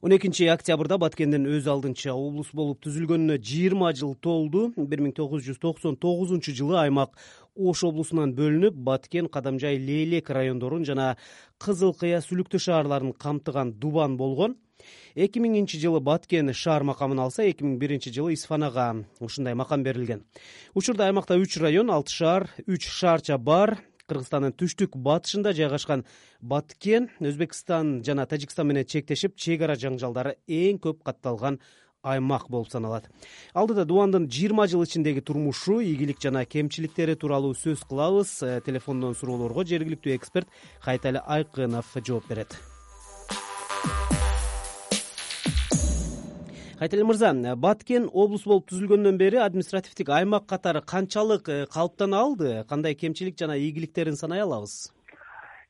он экинчи октябрда баткендин өз алдынча облус болуп түзүлгөнүнө жыйырма жыл толду. бир миң тогуз жүз токсон тогузунчу жылы аймак ош облусунан бөлүнүп баткен кадамжай лейлек райондорун жана кызыл кыя сүлүктүү шаарларын камтыган дубан болгон. эки миңинчи жылы баткен шаар макамын алса эки миң биринчи жылы исфанага ушундай макам берилген. Учурда аймакта үч район алты шаар үч шаарча бар кыргызстандын түштүк батышында жайгашкан баткен өзбекстан жана тажикстан менен чектешип чек ара жаңжалдары эң көп катталган аймак болуп саналат. Алдыда дубандын жыйырма жыл ичиндеги турмушу ийгилик жана кемчиликтери тууралуу сөз кылабыз. Э, телефондон суроолорго жергиликтүү эксперт кайтали айкынов жооп берет кайтали мырза баткен облус болуп түзүлгөндөн бери административдик аймак катары канчалык э, калыптана алды? Кандай кемчилик жана ийгиликтерин санай алабыз?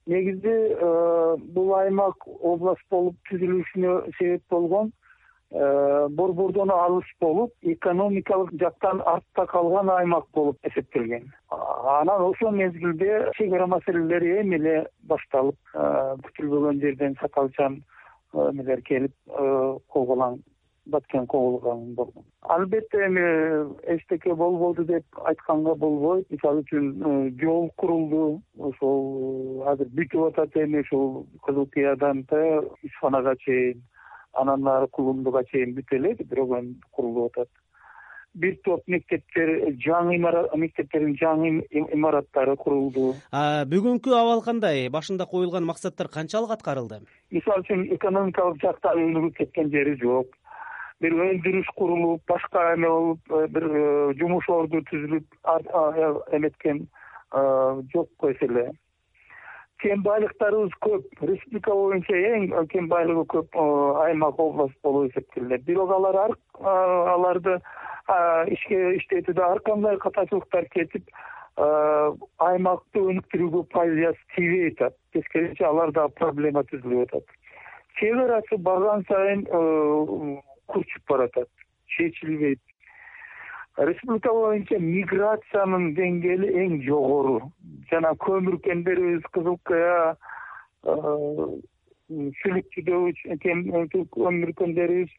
Негизи э, бул аймак область болуп түзүлүшүнө себеп болгон э, борбордон алыс болуп экономикалык жактан артта калган аймак болуп эсептелген. Анан ошол мезгилде чек ара маселелери эми эле башталып күтүлбөгөн жерден сакалчан эмелер келип кол баткен болгон албетте эми эчтеке болбоду деп айтканга болбойт. Мисалы үчүн э, жол курулду. Ошол э, азыр бүтүп атат эми ушул кызыл кыядан исфанага чейин анан нары кулумдуга чейин бүтө элек бирок эми курулуп атат. Бир топ мектептер жаңы мектептердин жаңы имараттары курулду. Бүгүнкү абал кандай? Башында коюлган максаттар канчалык аткарылды? Мисалы үчүн экономикалык жактан өнүгүп кеткен жери жок бир өндүрүш курулуп башка эме болуп э, бир э, жумуш орду түзүлүп эметкен э, жок эс эле кен байлыктарыбыз көп. Республика боюнча эң кен байлыгы көп аймак область болуп эсептелет. Бирок алар аларды ишке иштетүүдө ар кандай катачылыктар кетип аймакты өнүктүрүүгө пайдасы тийбей атат тескерисинче алар дагы проблема түзүлүп атат. Чек арасы барган сайын курчуп баратат чечилбейт. Республика боюнча миграциянын деңгээли эң жогору. Жана көмүр кендерибиз кызыл кыя сүлүктүдөгү көмүр кендерибиз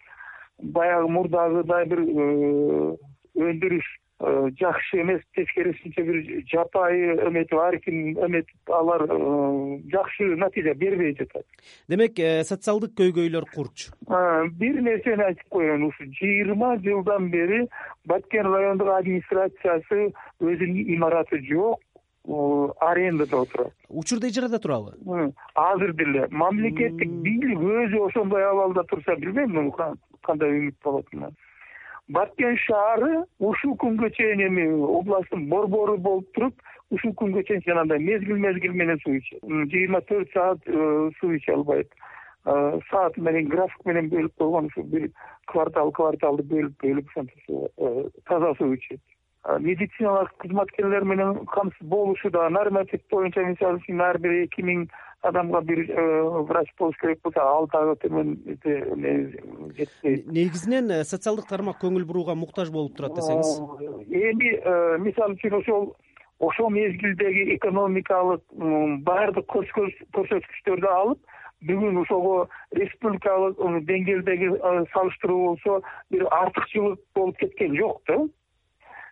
баягы мурдагыдай бир өндүрүш Э, жакшы эмес тескерисинче бир жапайы эметип ар ким эметип алар э, жакшы натыйжа бербей жатат. Демек э, социалдык көйгөйлөр курч. Бир нерсени айтып коеюн ушу жыйырма жылдан бери баткен райондук администрациясы өзүнүн имараты жок арендада отурат. Учурда ижарада турабы азыр деле мамлекеттик бийлик өзү ошондой абалда турса билбейм муну кандай үмүт болотун баткен шаары ушул күнгө чейин эми областтын борбору болуп туруп ушул күнгө чейин жанагындай мезгил мезгил менен суу ичет. Жыйырма төрт саат э, суу иче албайт. Э, саат менен график менен бөлүп койгон ушул бир квартал кварталды бөлүп бөлүп ошентип э, таза суу ичет. Медициналык кызматкерлер менен камсыз болушу да норматив боюнча мисалы үчүн ар бир эки миң адамга бир э, врач болуш керек болсо ал дагы төмөн жетпейт негизинен э, социалдык тармак көңүл бурууга муктаж болуп турат десеңиз. Эми э, мисалы үчүн ошол ошол мезгилдеги экономикалык баардык көрсөткүчтөрдү алып бүгүн ошого республикалык деңгээлдеги салыштыруу болсо бир артыкчылык болуп кеткен жок да.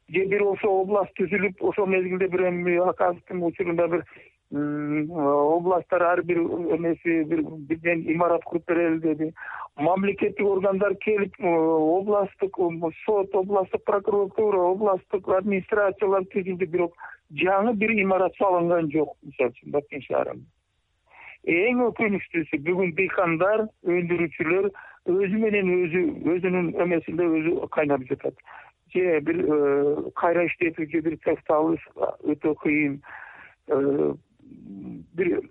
Же бир ошол область түзүлүп ошол мезгилде бир эми аказовдун учурунда бир областтар ар бир эмеси бир бирден имарат куруп берели деди. Мамлекеттик органдар келип областтык сот областтык прокуратура областтык администрациялар түзүлдү бирок жаңы бир имарат салынган жок мисалы үчүн баткен шаарында. Эң өкүнүчтүүсү бүгүн дыйкандар өндүрүүчүлөр өзү менен өзү өзүнүн эмесинде өзү кайнап жатат. Же бир э, кайра иштетүүчү бир цехти алыш өтө кыйын э, бир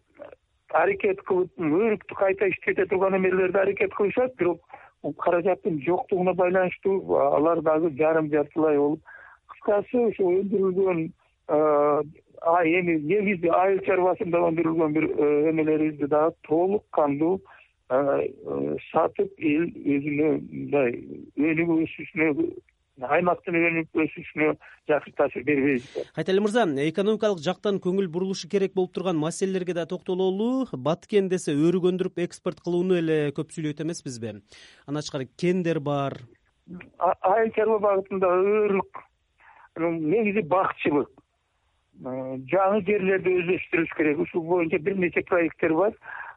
аракет кылып өрүктү кайта иштете турган эмелерди аракет кылышат бирок каражаттын жоктугуна байланыштуу алар дагы жарым жартылай болуп кыскасы ошо өндүрүлгөн эми негизи айыл чарбасында өндүрүлгөн бир э, эмелерибизди дагы толук кандуу сатып эл өзүнө мындай өнүгүү өсүшүнө аймактын өнүп өсүшүнө жакшы таасир бербейби кайтели мырза экономикалык жактан көңүл бурулушу керек болуп турган маселелерге да токтололу. Баткен десе өрүк өндүрүп экспорт кылууну эле көп сүйлөйт эмеспизби андан тышкары кендер бар. Айыл чарба багытында өрүк негизи бакчылык жаңы жерлерди өздөштүрүш керек. Ушул боюнча бир нече проекттер бар.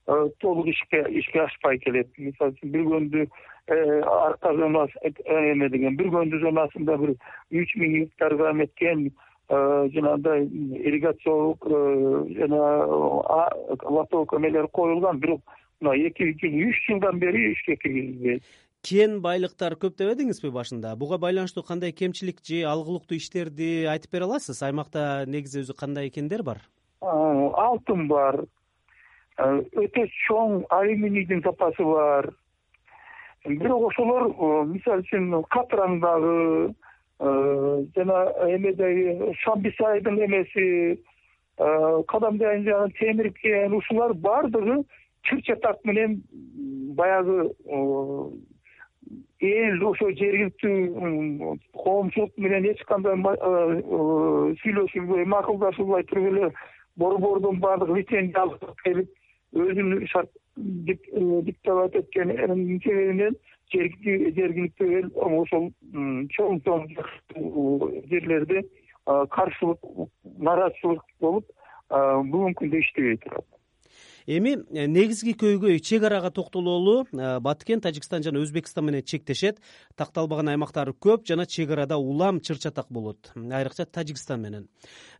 Э, толук ишке ишке ашпай келет. Мисалы үчүн бир көндү э, арка зонасы э, эме деген бир көндү зонасында бир үч миң гектарга эметкен жанагындай ирригациялык жана лоток эмелер коюлган. Бирок мына эки жыл үч жылдан бери ишке киргизилбейт кен байлыктар көп дебедиңизби башында? Буга байланыштуу кандай кемчилик же алгылыктуу иштерди айтып бере аласыз? Аймакта негизи өзү кандай кендер бар? Алтын бар. Өтө чоң алюминийдин запасы бар. Бирок ошолор мисалы үчүн катыраңдагы жана эмедеги шамбисайдын эмеси кадамжайын жагы темир кен ушулар баардыгы чыр чатак менен баягы эл ошо жергиликтүү коомчулук менен эч кандай сүйлөшүлбөй макулдашылбай туруп эле борбордун баардык лицензия алып келип өзүнүн шарт диктовать эткен себебинен жергиликтүү эл ошол чоң чоң жерлерде каршылык нааразычылык болуп бүгүнкү күндө иштебей турат эми э, негизги көйгөй чек арага токтололу э, баткен тажикстан жана өзбекстан менен чектешет. Такталбаган аймактары көп жана чек арада улам чыр чатак болот. Айрыкча тажикстан менен.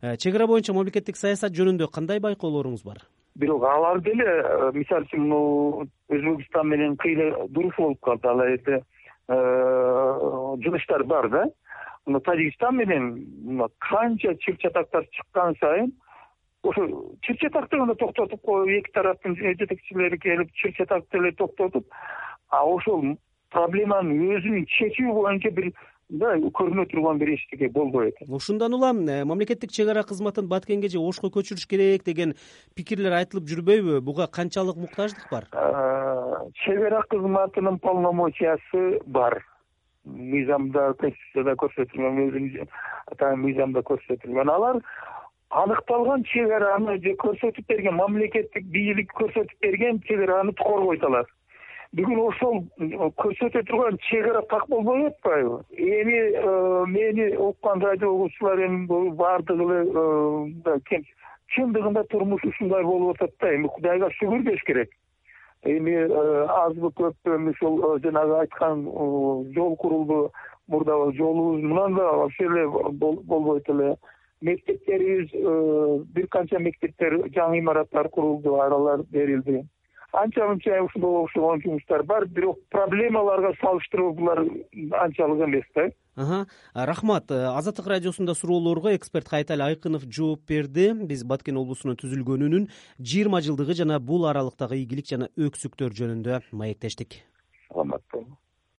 Э, чек ара боюнча мамлекеттик саясат жөнүндө кандай байкоолоруңуз бар? Бирок алар деле мисалы үчүн муну өзбекстан менен кыйла дуруш болуп калды ал жерде жылыштар бар да. Тажикстан менен канча чыр чатактар чыккан сайын ошо чыр чатакты гана токтотуп коюп эки тараптын жетекчилери келип чыр чатакты эле токтотуп а ошол проблеманын өзүн чечүү боюнча бир мындай көрүнө турган бир эчтеке болбой атат ушундан улам э, мамлекеттик чек ара кызматын баткенге же ошко көчүрүш керек деген пикирлер айтылып жүрбөйбү? Буга канчалык муктаждык бар? Чек ара кызматынын полномочиясы бар. Мыйзамда конституцияда көрсөтүлгөн өзүнүн атайын мыйзамда көрсөтүлгөн. Алар аныкталган чек араны же көрсөтүп берген мамлекеттик бийлик көрсөтүп берген чек араны коргойт алар бүгүн ошол көрсөтө турган чек ара так болбой атпайбы? Эми э, мени уккан радио угуучулар эми баардыгы эле э, мындай чындыгында турмуш ушундай болуп атат да. Эми кудайга шүгүр деш керек. Эми э, азбы көппү эми ушул жанагы айткан жол курулду мурда жолубуз мындан да вообще эле болбойт эле мектептерибиз э, бир канча мектептер жаңы имараттар курулду аралар берилди. Анча мынча ушунга окшогон жумуштар бар бирок проблемаларга салыштыруу булар анчалык эмес да. Рахмат. Э, азаттык радиосунда суроолорго эксперт кайтали айкынов жооп берди. Биз баткен облусунун түзүлгөнүнүн жыйырма жылдыгы жана бул аралыктагы ийгилик жана өксүктөр жөнүндө маектештик. Саламатта болуң